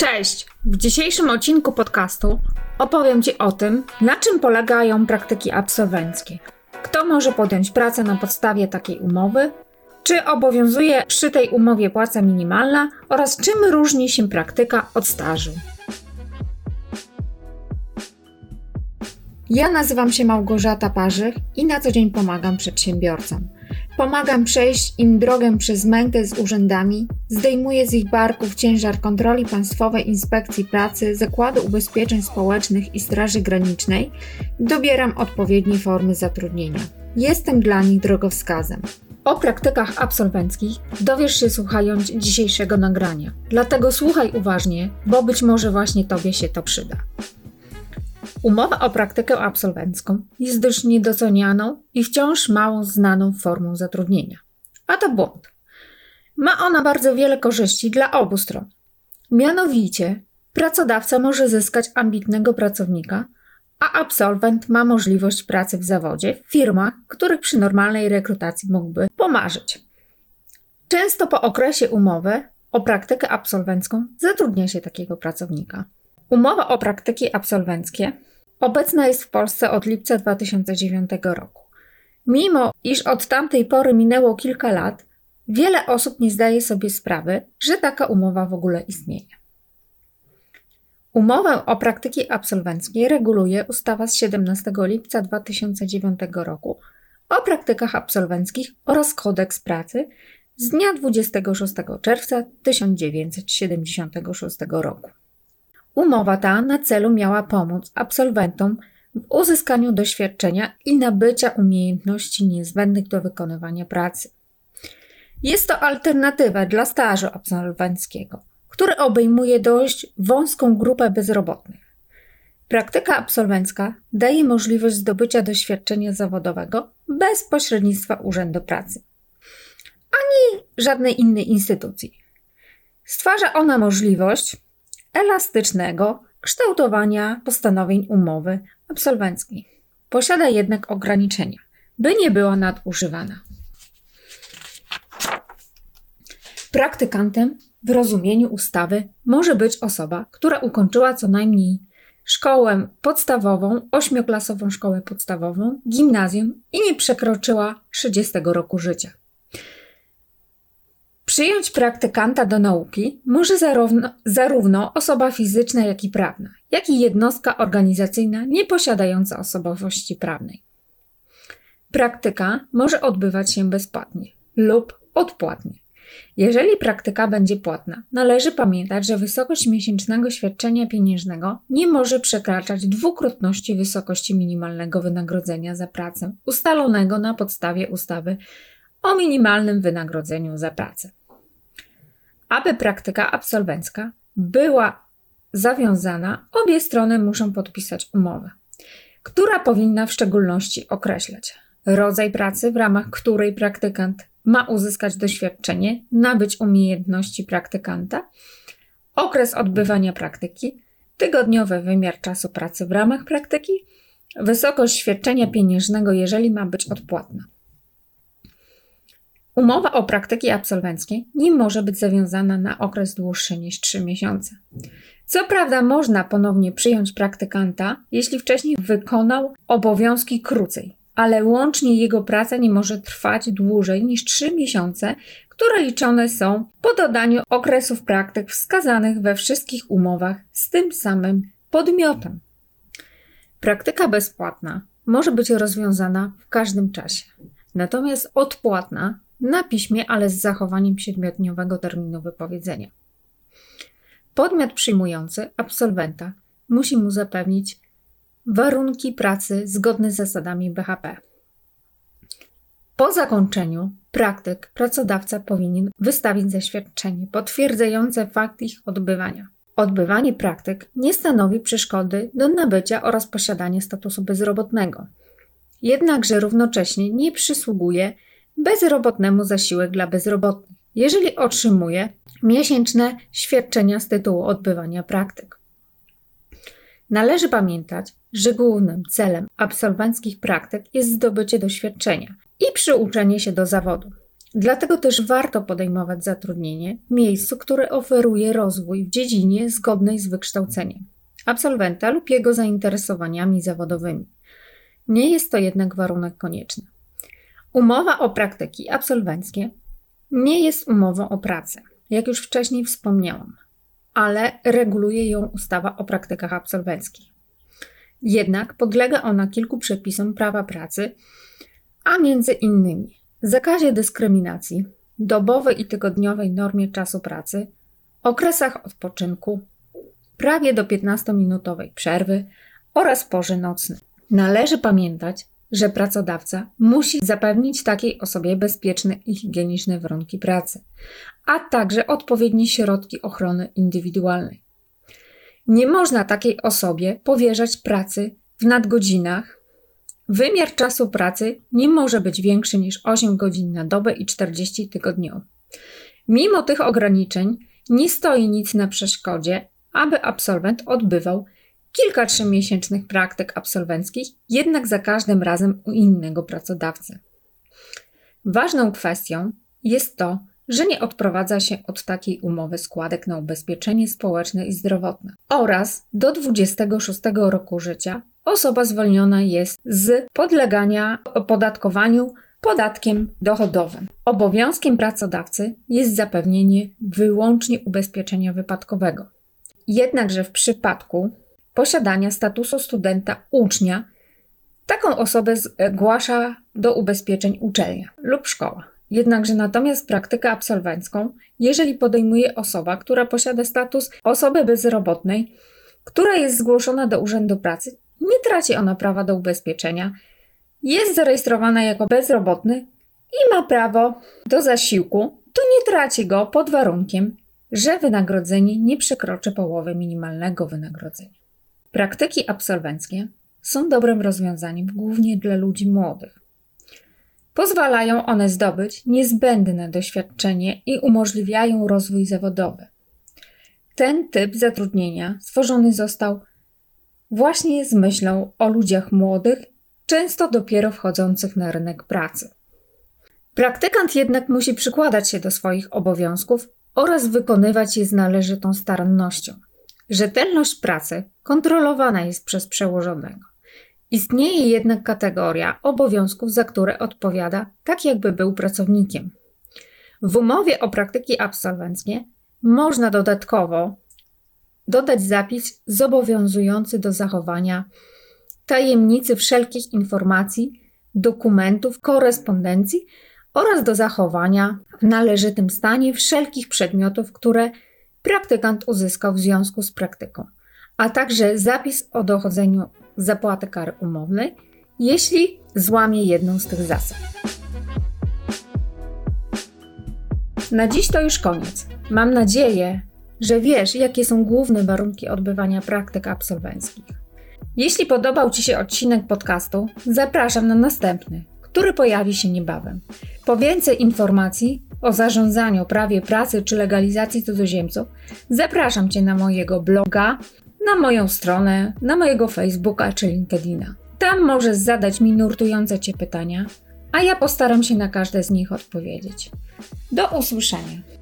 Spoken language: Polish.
Cześć! W dzisiejszym odcinku podcastu opowiem Ci o tym, na czym polegają praktyki absolwenckie. Kto może podjąć pracę na podstawie takiej umowy? Czy obowiązuje przy tej umowie płaca minimalna oraz czym różni się praktyka od stażu? Ja nazywam się Małgorzata Parzych i na co dzień pomagam przedsiębiorcom. Pomagam przejść im drogę przez mękę z urzędami, zdejmuję z ich barków ciężar kontroli Państwowej Inspekcji Pracy, Zakładu Ubezpieczeń Społecznych i Straży Granicznej dobieram odpowiednie formy zatrudnienia. Jestem dla nich drogowskazem. O praktykach absolwenckich dowiesz się słuchając dzisiejszego nagrania. Dlatego słuchaj uważnie, bo być może właśnie Tobie się to przyda. Umowa o praktykę absolwencką jest dość niedocenianą i wciąż mało znaną formą zatrudnienia. A to błąd. Ma ona bardzo wiele korzyści dla obu stron. Mianowicie, pracodawca może zyskać ambitnego pracownika, a absolwent ma możliwość pracy w zawodzie w firmach, których przy normalnej rekrutacji mógłby pomarzyć. Często po okresie umowy o praktykę absolwencką zatrudnia się takiego pracownika. Umowa o praktyki absolwenckie obecna jest w Polsce od lipca 2009 roku. Mimo iż od tamtej pory minęło kilka lat, wiele osób nie zdaje sobie sprawy, że taka umowa w ogóle istnieje. Umowę o praktyki absolwenckiej reguluje ustawa z 17 lipca 2009 roku o praktykach absolwenckich oraz kodeks pracy z dnia 26 czerwca 1976 roku. Umowa ta na celu miała pomóc absolwentom w uzyskaniu doświadczenia i nabycia umiejętności niezbędnych do wykonywania pracy. Jest to alternatywa dla stażu absolwenckiego, który obejmuje dość wąską grupę bezrobotnych. Praktyka absolwencka daje możliwość zdobycia doświadczenia zawodowego bez pośrednictwa Urzędu Pracy ani żadnej innej instytucji. Stwarza ona możliwość elastycznego kształtowania postanowień umowy absolwenckiej. Posiada jednak ograniczenia, by nie była nadużywana. Praktykantem w rozumieniu ustawy może być osoba, która ukończyła co najmniej szkołę podstawową, ośmioklasową szkołę podstawową, gimnazjum i nie przekroczyła 30 roku życia. Przyjąć praktykanta do nauki może zarówno, zarówno, osoba fizyczna, jak i prawna, jak i jednostka organizacyjna nieposiadająca osobowości prawnej. Praktyka może odbywać się bezpłatnie lub odpłatnie. Jeżeli praktyka będzie płatna, należy pamiętać, że wysokość miesięcznego świadczenia pieniężnego nie może przekraczać dwukrotności wysokości minimalnego wynagrodzenia za pracę ustalonego na podstawie ustawy o minimalnym wynagrodzeniu za pracę aby praktyka absolwencka była zawiązana, obie strony muszą podpisać umowę, która powinna w szczególności określać rodzaj pracy, w ramach której praktykant ma uzyskać doświadczenie, nabyć umiejętności praktykanta, okres odbywania praktyki, tygodniowy wymiar czasu pracy w ramach praktyki, wysokość świadczenia pieniężnego, jeżeli ma być odpłatna. Umowa o praktyki absolwenckiej nie może być zawiązana na okres dłuższy niż 3 miesiące. Co prawda, można ponownie przyjąć praktykanta, jeśli wcześniej wykonał obowiązki krócej, ale łącznie jego praca nie może trwać dłużej niż 3 miesiące, które liczone są po dodaniu okresów praktyk wskazanych we wszystkich umowach z tym samym podmiotem. Praktyka bezpłatna może być rozwiązana w każdym czasie, natomiast odpłatna na piśmie, ale z zachowaniem siedmiodniowego terminu wypowiedzenia. Podmiot przyjmujący absolwenta musi mu zapewnić warunki pracy zgodne z zasadami BHP. Po zakończeniu praktyk pracodawca powinien wystawić zaświadczenie potwierdzające fakt ich odbywania. Odbywanie praktyk nie stanowi przeszkody do nabycia oraz posiadania statusu bezrobotnego. Jednakże równocześnie nie przysługuje bezrobotnemu zasiłek dla bezrobotnych, jeżeli otrzymuje miesięczne świadczenia z tytułu odbywania praktyk. Należy pamiętać, że głównym celem absolwenckich praktyk jest zdobycie doświadczenia i przyuczenie się do zawodu. Dlatego też warto podejmować zatrudnienie w miejscu, które oferuje rozwój w dziedzinie zgodnej z wykształceniem absolwenta lub jego zainteresowaniami zawodowymi. Nie jest to jednak warunek konieczny. Umowa o praktyki absolwenckie nie jest umową o pracę, jak już wcześniej wspomniałam, ale reguluje ją ustawa o praktykach absolwenckich. Jednak podlega ona kilku przepisom prawa pracy, a między innymi zakazie dyskryminacji, dobowej i tygodniowej normie czasu pracy, okresach odpoczynku, prawie do 15-minutowej przerwy oraz porze nocnej. Należy pamiętać, że pracodawca musi zapewnić takiej osobie bezpieczne i higieniczne warunki pracy, a także odpowiednie środki ochrony indywidualnej. Nie można takiej osobie powierzać pracy w nadgodzinach. Wymiar czasu pracy nie może być większy niż 8 godzin na dobę i 40 tygodniowo. Mimo tych ograniczeń nie stoi nic na przeszkodzie, aby absolwent odbywał kilka trzymiesięcznych praktyk absolwenckich, jednak za każdym razem u innego pracodawcy. Ważną kwestią jest to, że nie odprowadza się od takiej umowy składek na ubezpieczenie społeczne i zdrowotne oraz do 26 roku życia osoba zwolniona jest z podlegania opodatkowaniu podatkiem dochodowym. Obowiązkiem pracodawcy jest zapewnienie wyłącznie ubezpieczenia wypadkowego. Jednakże w przypadku posiadania statusu studenta ucznia, taką osobę zgłasza do ubezpieczeń uczelnia lub szkoła. Jednakże natomiast praktykę absolwencką, jeżeli podejmuje osoba, która posiada status osoby bezrobotnej, która jest zgłoszona do Urzędu Pracy, nie traci ona prawa do ubezpieczenia, jest zarejestrowana jako bezrobotny i ma prawo do zasiłku, to nie traci go pod warunkiem, że wynagrodzenie nie przekroczy połowy minimalnego wynagrodzenia. Praktyki absolwenckie są dobrym rozwiązaniem głównie dla ludzi młodych. Pozwalają one zdobyć niezbędne doświadczenie i umożliwiają rozwój zawodowy. Ten typ zatrudnienia stworzony został właśnie z myślą o ludziach młodych, często dopiero wchodzących na rynek pracy. Praktykant jednak musi przykładać się do swoich obowiązków oraz wykonywać je z należytą starannością. Rzetelność pracy kontrolowana jest przez przełożonego. Istnieje jednak kategoria obowiązków, za które odpowiada tak, jakby był pracownikiem. W umowie o praktyki absolwenckie można dodatkowo dodać zapis zobowiązujący do zachowania tajemnicy wszelkich informacji, dokumentów, korespondencji oraz do zachowania w należytym stanie wszelkich przedmiotów, które praktykant uzyskał w związku z praktyką, a także zapis o dochodzeniu zapłaty kary umownej, jeśli złamie jedną z tych zasad. Na dziś to już koniec. Mam nadzieję, że wiesz, jakie są główne warunki odbywania praktyk absolwenckich. Jeśli podobał Ci się odcinek podcastu, zapraszam na następny, który pojawi się niebawem. Po więcej informacji o zarządzaniu, prawie pracy czy legalizacji cudzoziemców, zapraszam Cię na mojego bloga, na moją stronę, na mojego Facebooka czy LinkedIna. Tam możesz zadać mi nurtujące Cię pytania, a ja postaram się na każde z nich odpowiedzieć. Do usłyszenia.